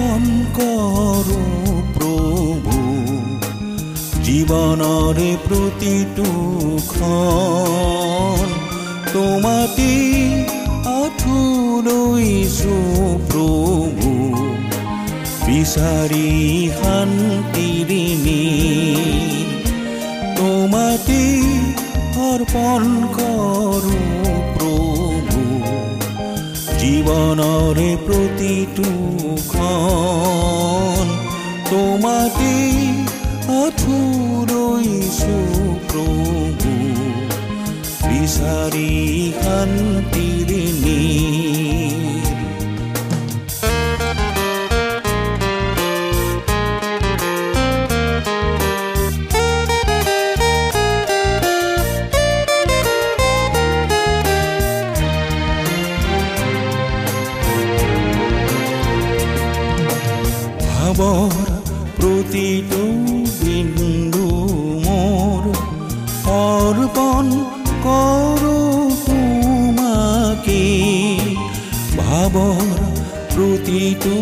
অৰ্পণ কৰো প্ৰভু জীৱনৰে প্ৰতিটো ক্ষণ তোমাকে আঁঠুলৈছো প্ৰভু। বিচাৰি শান্তিৰি তোমাকে অৰ্পণ কৰোঁ জীৱনৰে প্ৰতিটো ক্ষণ। তোমাকে আঁঠুলৈছো প্ৰভু বিচাৰি শান্তিৰে ভাৱৰ প্ৰতিটো বিন্দু মোৰ অৰ্পণ কৰোঁ তোমাকে। ভাৱৰ প্ৰতিটো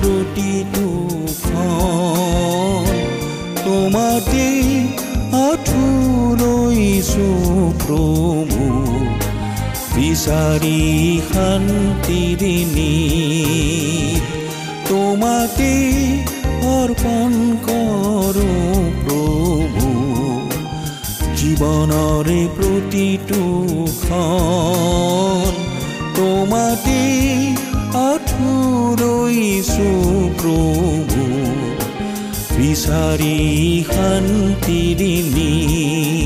প্ৰতিটো তোমাতে আঁঠুলৈছো প্ৰভু বিচাৰি শান্তিৰে নীৰ তোমাতে অৰ্পণ কৰোঁ প্ৰভু জীৱনৰে প্ৰতিটো ক্ষণ প্ৰভু বিচাৰি শান্তিৰে নীৰ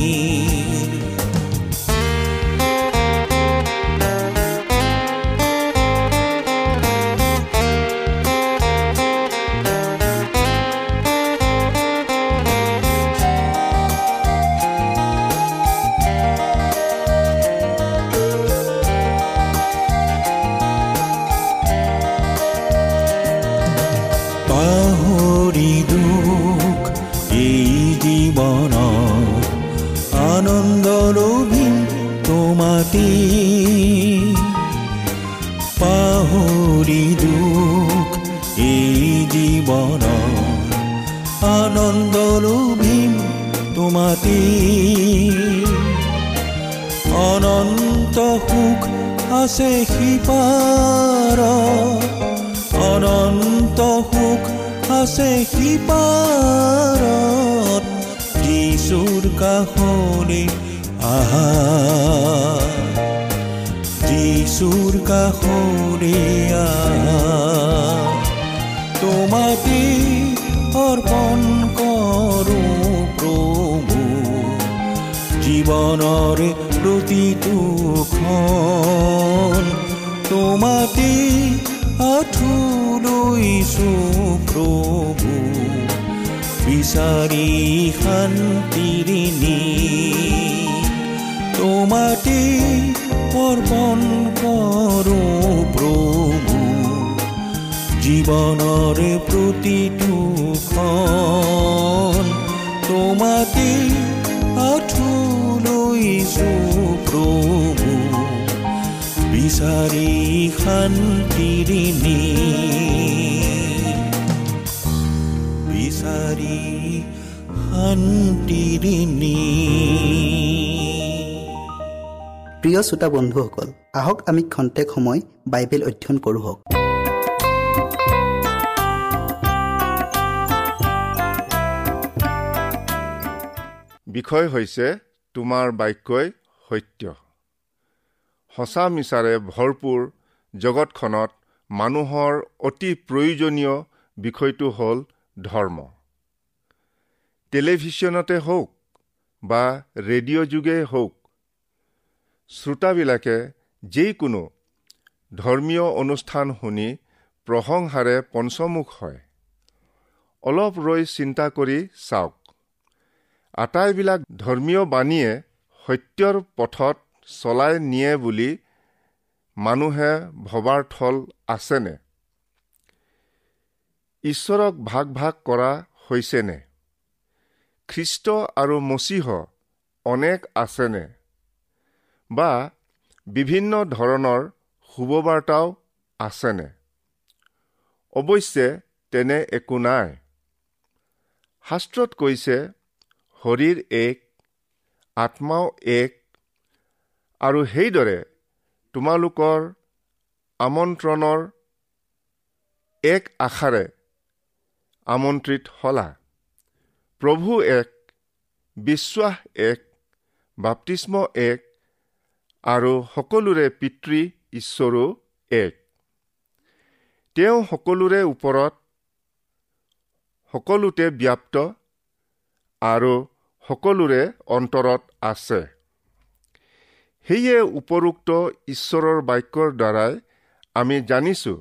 তোমাতে অৰ্পণ কৰো প্ৰভু জীৱনৰ প্ৰতিটো খন তোমাতে আঠুলৈছো প্ৰভু বিচাৰি শান্তিৰিণী তোমাতে অৰ্পণ কৰো জীৱনৰ প্ৰতিটো খন তোমাতে আঠুলৈছো প্ৰভু বিচাৰি শান্তিৰিণী বিচাৰি শান্তিৰিণী প্ৰিয় শ্ৰোতা বন্ধুসকল আহক আমি খন্তেক সময় বাইবেল অধ্যয়ন কৰোঁ হওক। বিষয় হৈছে তোমাৰ বাক্যই সত্য। সঁচা মিছাৰে ভৰপূৰ জগতখনত মানুহৰ অতি প্ৰয়োজনীয় বিষয়টো হ'ল ধৰ্ম। টেলিভিশ্যনতে হওক বা ৰেডিঅ' যোগেই হওক শ্ৰোতাবিলাকে যিকোনো ধৰ্মীয় অনুষ্ঠান শুনি প্ৰশংসাৰে পঞ্চমুখ হয়। অলপ ৰৈ চিন্তা কৰি চাওক। আটাইবিলাক ধৰ্মীয় বাণীয়ে সত্যৰ পথত চলাই নিয়ে বুলি মানুহে ভবাৰ থল আছেনে? ঈশ্বৰক ভাগ ভাগ কৰা হৈছেনে? খ্ৰীষ্ট আৰু মচীহ অনেক আছেনে? বা বিভিন্ন ধৰণৰ শুভবাৰ্তাও আছেনে? অৱশ্যে তেনে একো নাই। শাস্ত্ৰত কৈছে শৰীৰ এক আত্মাও এক আৰু সেইদৰে তোমালোকৰ আমন্ত্ৰণৰ এক আশাৰে আমন্ত্ৰিত হলা। প্ৰভু এক বিশ্বাস এক বাপ্তিস্ম এক আৰু সকলোৰে পিতৃ ঈশ্বৰো এক। তেওঁ সকলোৰে ওপৰত সকলোতে ব্যাপ্ত আৰু সকলোৰে অন্তৰত আছে। সেয়ে উপৰোক্ত ঈশ্বৰৰ বাক্যৰ দ্বাৰাই আমি জানিছোঁ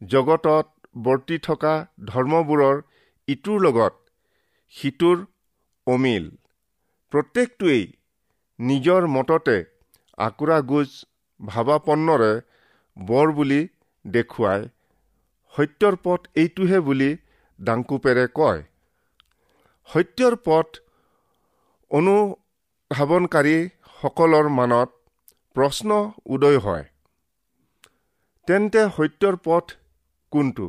জগতত বৰ্তি থকা ধৰ্মবোৰৰ ইটোৰ লগত সিটোৰ অমিল। প্ৰত্যেকটোৱেই নিজৰ মততে আকুৰা গোজ ভাৱাপন্নৰে বৰ বুলি দেখুৱাই সত্যৰ পথ এইটোহে বুলি ডাংকুপেৰে কয়। সত্যৰ পথ অনুধাৱনকাৰীসকলৰ মনত প্ৰশ্ন উদয় হয়। তেন্তে সত্যৰ পথ কোনটো?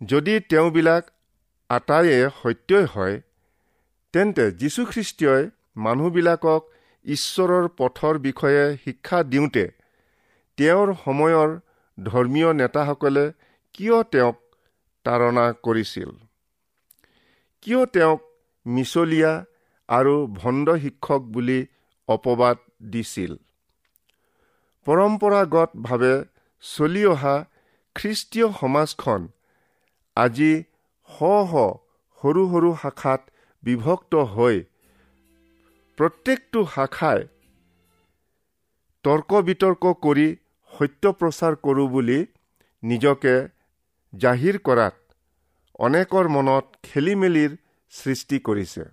যদি তেওঁবিলাক আটাইয়ে সত্যই হয় তেন্তে যীশুখ্ৰীষ্টই মানুহবিলাকক ঈশ্বৰৰ পথৰ বিষয়ে শিক্ষা দিওঁতে তেওঁৰ সময়ৰ ধৰ্মীয় নেতাসকলে কিয় তেওঁক তাৰণা কৰিছিল? কিয় তেওঁক মিছলীয়া আৰু ভণ্ড শিক্ষক বুলি অপবাদ দিছিল? পৰম্পৰাগতভাৱে চলি অহা খ্ৰীষ্টীয় সমাজখন আজি শ শ সৰু সৰু শাখাত বিভক্ত হৈ প্ৰত্যেকটো শাখাই তৰ্ক বিতৰ্ক কৰি সত্য প্ৰচাৰ কৰোঁ বুলি নিজকে জাহিৰ কৰাত অনেকৰ মনত খেলি মেলিৰ সৃষ্টি কৰিছে।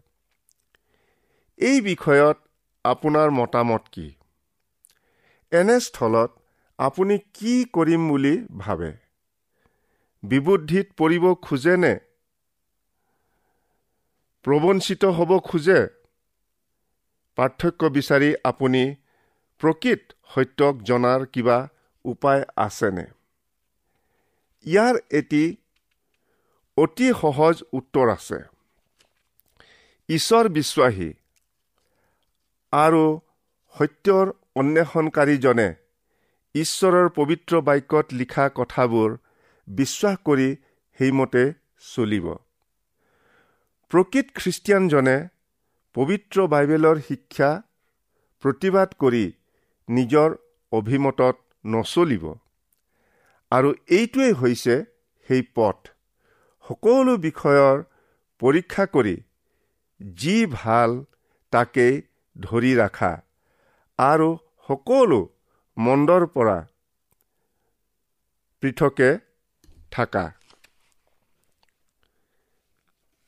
এই বিষয়ত আপোনাৰ মতামত কি? এনেস্থলত আপুনি কি কৰিম বুলি ভাবে? বিবুদ্ধিত পৰিব খোজেনে প্ৰবঞ্চিত হ'ব খোজে? পাৰ্থক্য বিচাৰি আপুনি প্ৰকৃত সত্যক জনাৰ কিবা উপায় আছেনে? ইয়াৰ এটি অতি সহজ উত্তৰ আছে। ঈশ্বৰ বিশ্বাসী আৰু সত্যৰ অন্বেষণকাৰীজনে ঈশ্বৰৰ পবিত্ৰ বাক্যত লিখা কথাবোৰ বিশ্বাস কৰি সেইমতে চলিব। প্ৰকৃত খ্ৰীষ্টিয়ানজনে পবিত্ৰ বাইবেলৰ শিক্ষা প্ৰতিবাদ কৰি নিজৰ অভিমতত নচলিব। আৰু এইটোৱেই হৈছে সেই পথ। সকলো বিষয়ৰ পৰীক্ষা কৰি যি ভাল তাকেই ধৰি ৰাখা। আৰু সকলো মন্দৰ পৰা পৃথকে থাকা।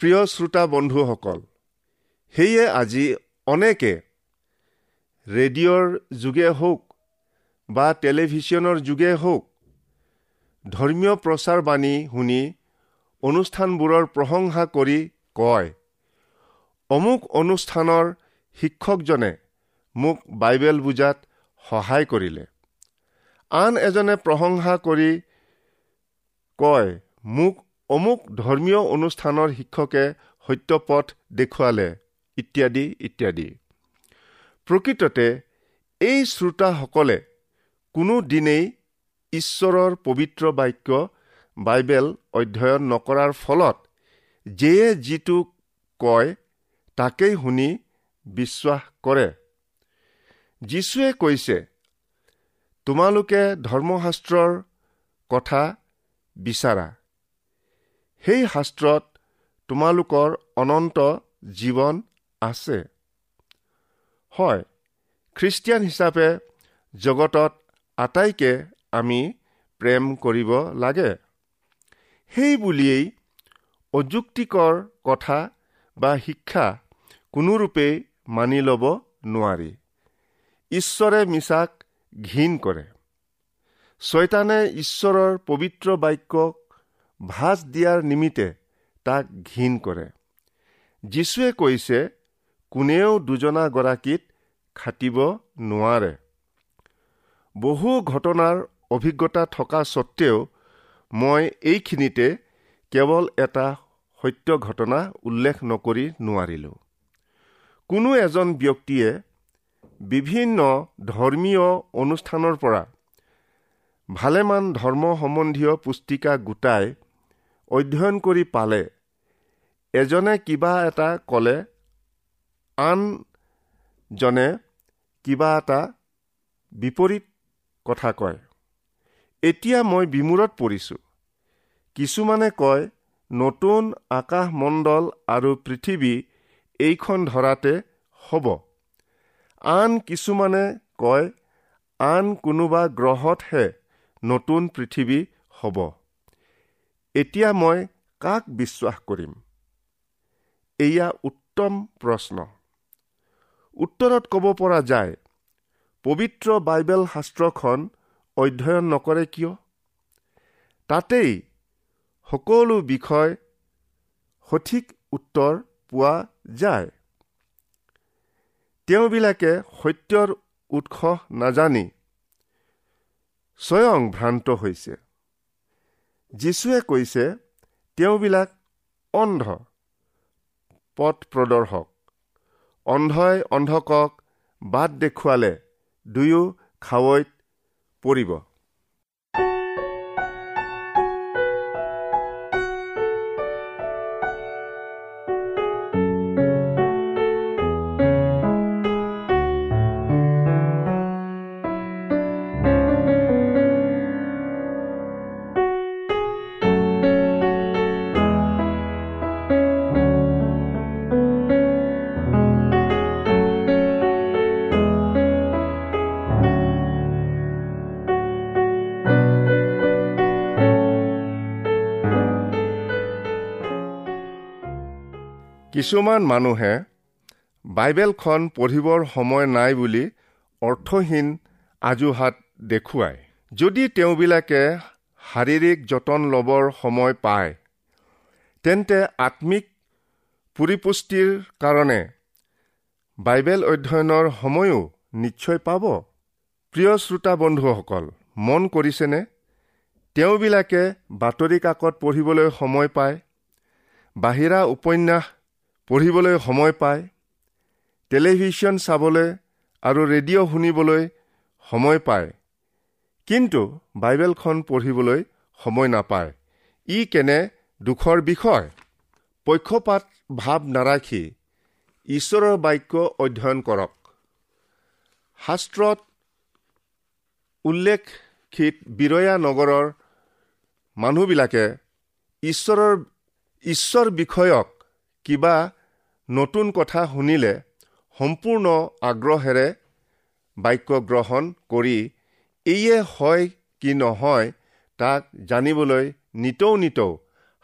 প্ৰিয় শ্ৰোতা বন্ধুসকল সেয়ে আজি অনেকে ৰেডিঅ'ৰ যোগে হওক বা টেলিভিশ্যনৰ যোগে হওক। ধৰ্মীয় প্ৰচাৰ বাণী শুনি অনুষ্ঠানবোৰৰ প্ৰশংসা কৰি কয় অমুক অনুষ্ঠানৰ শিক্ষকজনে মোক বাইবেল বুজাত সহায় কৰিলে। আন এজনে প্ৰশংসা কৰি কয় মোক অমুক ধৰ্মীয় অনুষ্ঠানৰ শিক্ষকে সত্যপথ দেখুৱালে ইত্যাদি ইত্যাদি। প্ৰকৃততে এই শ্ৰোতাসকলে কোনো দিনেই ঈশ্বৰৰ পবিত্ৰ বাক্য বাইবেল অধ্যয়ন নকৰাৰ ফলত যিয়ে যিটো কয় তাকেই শুনি বিশ্বাস কৰে। যীশুৱে কৈছে তোমালোকে ধৰ্মশাস্ত্ৰৰ কথা বিচাৰা। সেই শাস্ত্ৰত তোমালোকৰ অনন্ত জীৱন আছে। হয় খ্ৰীষ্টিয়ান হিচাপে জগতত আটাইকে আমি প্ৰেম কৰিব লাগে। সেই বুলিয়েই অযুক্তিকৰ কথা বা শিক্ষা কোনোৰূপেই মানি ল'ব নোৱাৰি। ঈশ্বৰে মিছাক ঘীন কৰে। ছয়তানে ঈশ্বৰৰ পবিত্ৰ বাক্যক ভাজ দিয়াৰ নিমিত্তে তাক ঘীন কৰে। যীশুৱে কৈছে কোনেও দুজনা গৰাকীত খাটিব নোৱাৰে। বহু ঘটনাৰ অভিজ্ঞতা থকা স্বত্তেও মই এইখিনিতে কেৱল এটা সত্য ঘটনা উল্লেখ নকৰি নোৱাৰিলোঁ। কোনো এজন ব্যক্তিয়ে বিভিন্ন ধৰ্মীয় অনুষ্ঠানৰ পৰা ভালেমান ধৰ্ম সম্বন্ধীয় পুস্তিকা গোটাই অধ্যয়ন কৰি পালে। এজনে কিবা এটা ক'লে আনজনে কিবা এটা বিপৰীত কথা কয়। এতিয়া মই বিমূৰত পৰিছোঁ। কিছুমানে কয় নতুন আকাশমণ্ডল আৰু পৃথিৱী এইখন ধৰাতে হ'ব। আন কিছুমানে কয় আন কোনোবা গ্ৰহতহে নতুন পৃথিৱী হ'ব। এতিয়া মই কাক বিশ্বাস কৰিম? এয়া উত্তম প্ৰশ্ন। উত্তৰত ক'ব পৰা যায় পবিত্ৰ বাইবেল শাস্ত্ৰখন অধ্যয়ন নকৰে কিয়? তাতেই সকলো বিষয় সঠিক উত্তৰ পোৱা যায়। তেওঁবিলাকে সত্যৰ উৎস নাজানি স্বয়ং ভ্ৰান্ত হৈছে। যীশুৱে কৈছে তেওঁবিলাক অন্ধ পথ প্ৰদৰ্শক অন্ধই অন্ধকক বাট দেখুৱালে। দুয়ো খাৱৈত পৰিব। কিছুমান মানুহে বাইবেলখন পঢ়িবৰ সময় নাই বুলি অৰ্থহীন আজুহাত দেখুৱায়। যদি তেওঁবিলাকে শাৰীৰিক যতন ল'বৰ সময় পায় তেন্তে আত্মিক পৰিপুষ্টিৰ কাৰণে বাইবেল অধ্যয়নৰ সময়ো নিশ্চয় পাব। প্ৰিয় শ্ৰোতা বন্ধুসকল মন কৰিছেনে? তেওঁবিলাকে বাতৰি কাকত পঢ়িবলৈ সময় পায় বাহিৰা উপন্যাস পঢ়িবলৈ সময় পায় টেলিভিশ্যন চাবলৈ আৰু ৰেডিঅ' শুনিবলৈ সময় পায় কিন্তু বাইবেলখন পঢ়িবলৈ সময় নাপায়। ই কেনে দুখৰ বিষয়? পক্ষপাত ভাৱ নাৰাখি। ঈশ্বৰৰ বাক্য অধ্যয়ন কৰক। শাস্ত্ৰত উল্লেখিত বিৰয়া নগৰৰ মানুহবিলাকে ঈশ্বৰৰ ঈশ্বৰ বিষয়ক কিবা নতুন কথা শুনিলে সম্পূৰ্ণ আগ্ৰহেৰে বাক্য গ্ৰহণ কৰি এইয়ে হয় কি নহয় তাক জানিবলৈ নিতৌ নিতৌ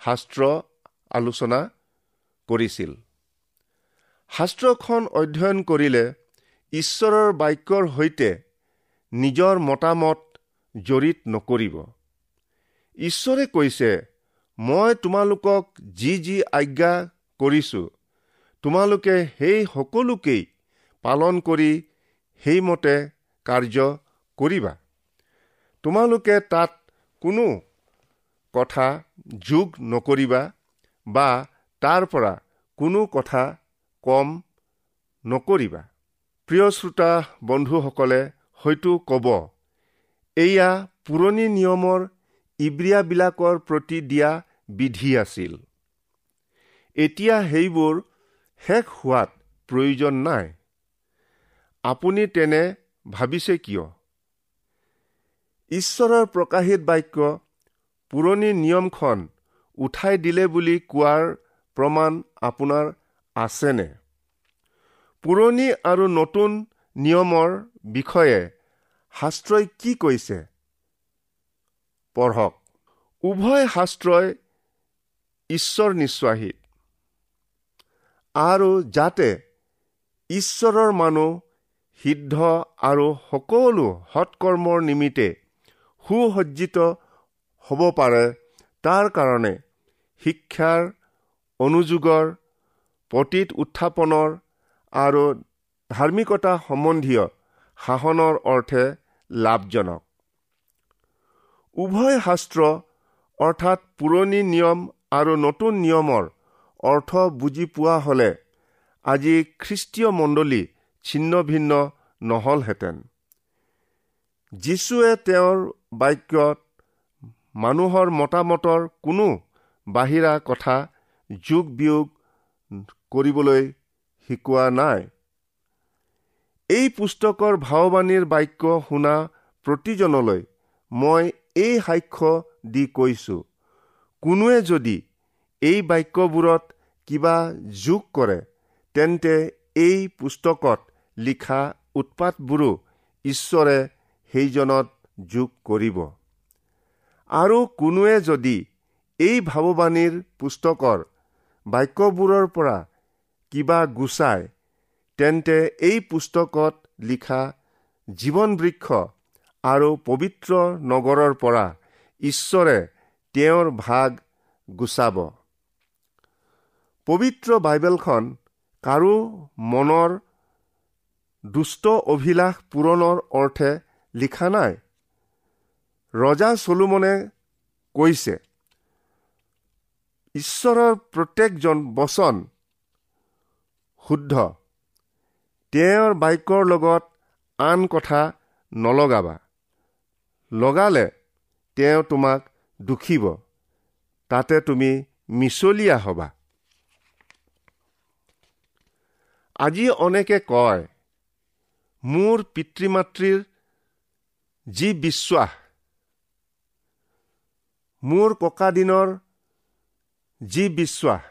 শাস্ত্ৰ আলোচনা কৰিছিল। শাস্ত্ৰখন অধ্যয়ন কৰিলে ঈশ্বৰৰ বাক্যৰ সৈতে নিজৰ মতামত জড়িত নকৰিব। ঈশ্বৰে কৈছে মই তোমালোকক যি যি আজ্ঞা কৰিছোঁ তোমালোকে সেই সকলোকেই পালন কৰি সেইমতে কাৰ্য কৰিবা। তোমালোকে তাত কোনো কথা যোগ নকৰিবা বা তাৰ পৰা কোনো কথা কম নকৰিবা। প্ৰিয় শ্ৰোতা বন্ধুসকলে হয়তো ক'ব এয়া পুৰণি নিয়মৰ ইব্ৰিয়াবিলাকৰ প্ৰতি দিয়া বিধি আছিল। এতিয়া সেইবোৰ শেষ হোৱাত প্ৰয়োজন নাই। আপুনি তেনে ভাবিছে কিয়? ঈশ্বৰৰ প্ৰকাশিত বাক্য পুৰণি নিয়মখন উঠাই দিলে বুলি কোৱাৰ প্ৰমাণ আপোনাৰ আছেনে? পুৰণি আৰু নতুন নিয়মৰ বিষয়ে শাস্ত্ৰই কি কৈছে? পঢ়ক। উভয় শাস্ত্ৰই ঈশ্বৰ নিশ্বাসিত আৰু যাতে ঈশ্বৰৰ মানুহ সিদ্ধ আৰু সকলো সৎকৰ্মৰ নিমিত্তে সুসজ্জিত হ'ব পাৰে। তাৰ কাৰণে শিক্ষাৰ অনুযোগৰ পতীত উত্থাপনৰ আৰু ধাৰ্মিকতা সম্বন্ধীয় শাসনৰ অৰ্থে লাভজনক। উভয় শাস্ত্ৰ অৰ্থাৎ পুৰণি নিয়ম আৰু নতুন নিয়মৰ অৰ্থ বুজি পোৱা হ'লে আজি খ্ৰীষ্টীয় মণ্ডলী ছিন্ন ভিন্ন নহলহেঁতেন। যীশুৱে তেওঁৰ বাক্যত মানুহৰ মতামতৰ কোনো বাহিৰা কথা যোগ বিয়োগ কৰিবলৈ শিকোৱা নাই। এই পুস্তকৰ ভাৱবাণীৰ বাক্য শুনা প্ৰতিজনলৈ মই এই সাক্ষ্য দি কৈছো কোনোৱে যদি এই বাক্যবোৰত কিবা যোগ কৰে তেন্তে এই পুস্তকত লিখা উৎপাতবোৰো ঈশ্বৰে সেইজনত যোগ কৰিব। আৰু কোনোৱে যদি এই ভাৱবাণীৰ পুস্তকৰ বাক্যবোৰৰ পৰা কিবা গুচাই তেন্তে এই পুস্তকত লিখা জীৱন বৃক্ষ আৰু পবিত্ৰ নগৰৰ পৰা ঈশ্বৰে তেওঁৰ ভাগ গুচাব। পবিত্ৰ বাইবেলখন কাৰো মনৰ দুষ্ট অভিলাষ পূৰণৰ অৰ্থে লিখা নাই। ৰজা চলোমনে কৈছে ঈশ্বৰৰ প্ৰত্যেকজন বচন শুদ্ধ তেওঁৰ বাক্যৰ লগত আন কথা নলগাবা। লগালে তেওঁ তোমাক দুখিব তাতে তুমি মিছলীয়া হবা। আজি অনেকে কয় মোৰ পিতৃ মাতৃৰ যি বিশ্বাস মোৰ ককা দিনৰ যি বিশ্বাস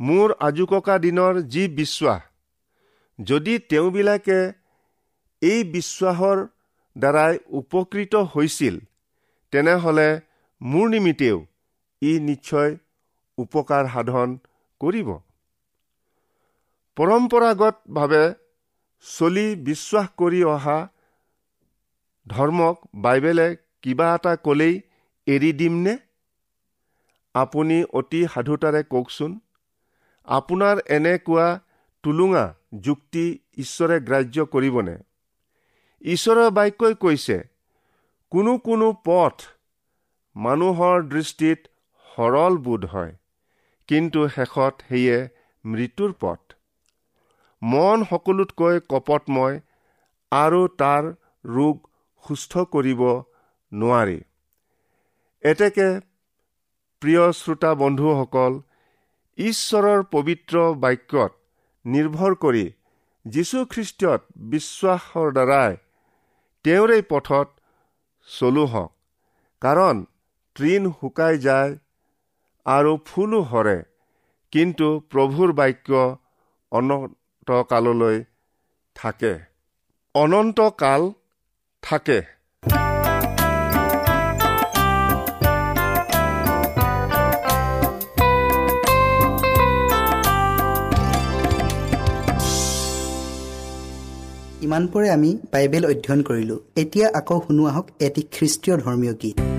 মোৰ আজোককা দিনৰ যি বিশ্বাস যদি তেওঁবিলাকে এই বিশ্বাসৰ দ্বাৰাই উপকৃত হৈছিল তেনেহ'লে মোৰ নিমিত্তেও ই নিশ্চয় উপকাৰ সাধন কৰিব। পৰম্পৰাগতভাৱে চলি বিশ্বাস কৰি অহা ধৰ্মক বাইবেলে কিবা এটা ক'লেই এৰি দিমনে? আপুনি অতি সাধুতাৰে কওকচোন আপোনাৰ এনেকুৱা টুলুঙা যুক্তি ঈশ্বৰে গ্ৰাহ্য কৰিবনে? ঈশ্বৰৰ বাক্যই কৈছে কোনো কোনো পথ মানুহৰ দৃষ্টিত সৰল বোধ হয় কিন্তু শেষত সেয়ে মৃত্যুৰ পথ। মন সকলোতকৈ কপটময় আৰু তাৰ ৰোগ সুস্থ কৰিব নোৱাৰি। এতেকে প্ৰিয় শ্ৰোতা বন্ধুসকল ঈশ্বৰৰ পবিত্ৰ বাক্যত নিৰ্ভৰ কৰি যীশুখ্ৰীষ্টত বিশ্বাসৰ দ্বাৰাই তেওঁৰে পথত চলো হওক কাৰণ তৃণ শুকাই যায় আৰু ফুলো সৰে কিন্তু প্ৰভুৰ বাক্য অনন্তকাললৈ থাকে। অনন্তকাল থাকে। ইমানপৰে আমি বাইবেল অধ্যয়ন কৰিলোঁ। এতিয়া আকৌ শুনো আহক এটি খ্ৰীষ্টীয় ধৰ্মীয় গীত।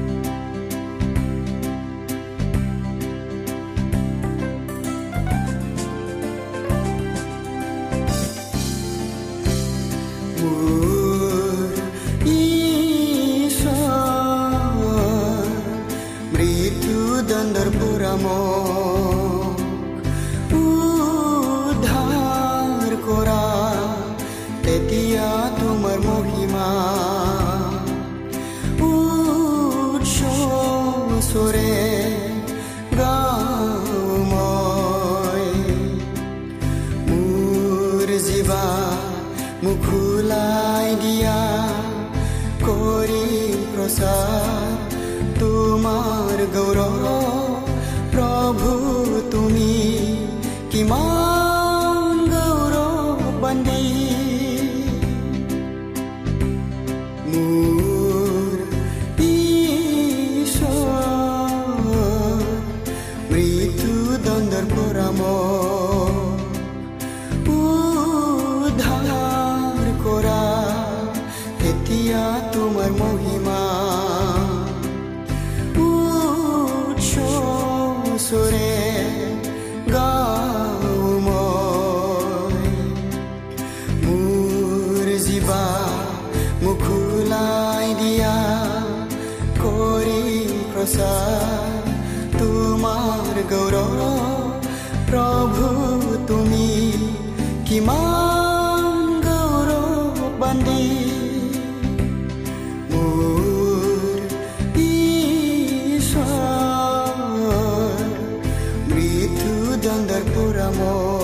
amor.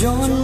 John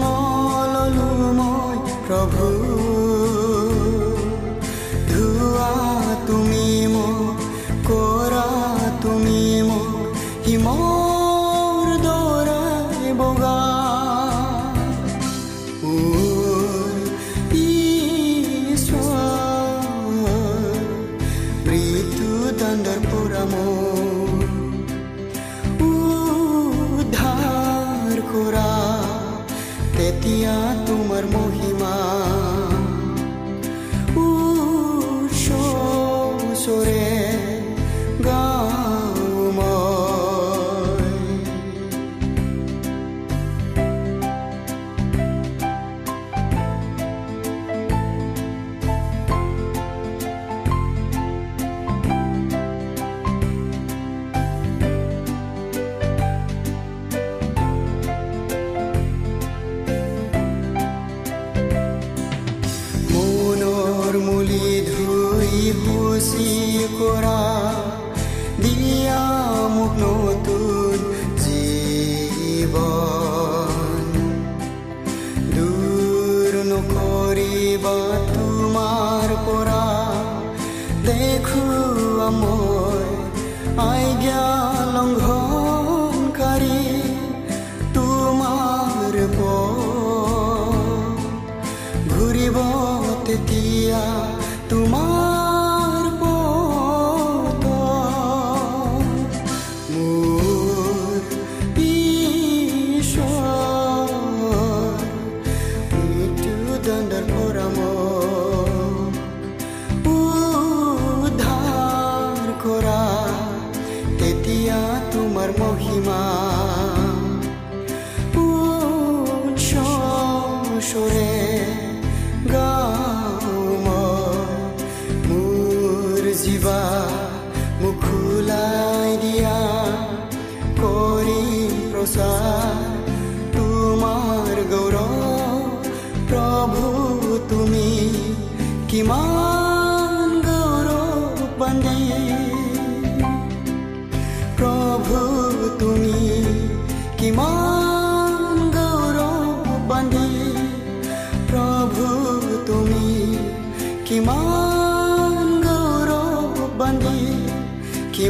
মনত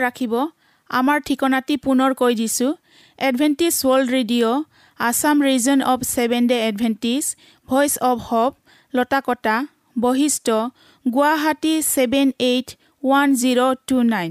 ৰাখিব আমাৰ ঠিকনাটি পুনৰ কৈ দিছোঁ। Adventist World Radio' Assam region of seven day Adventist voice of hope Latakata Basistha Guwahati seven eight one zero' two nine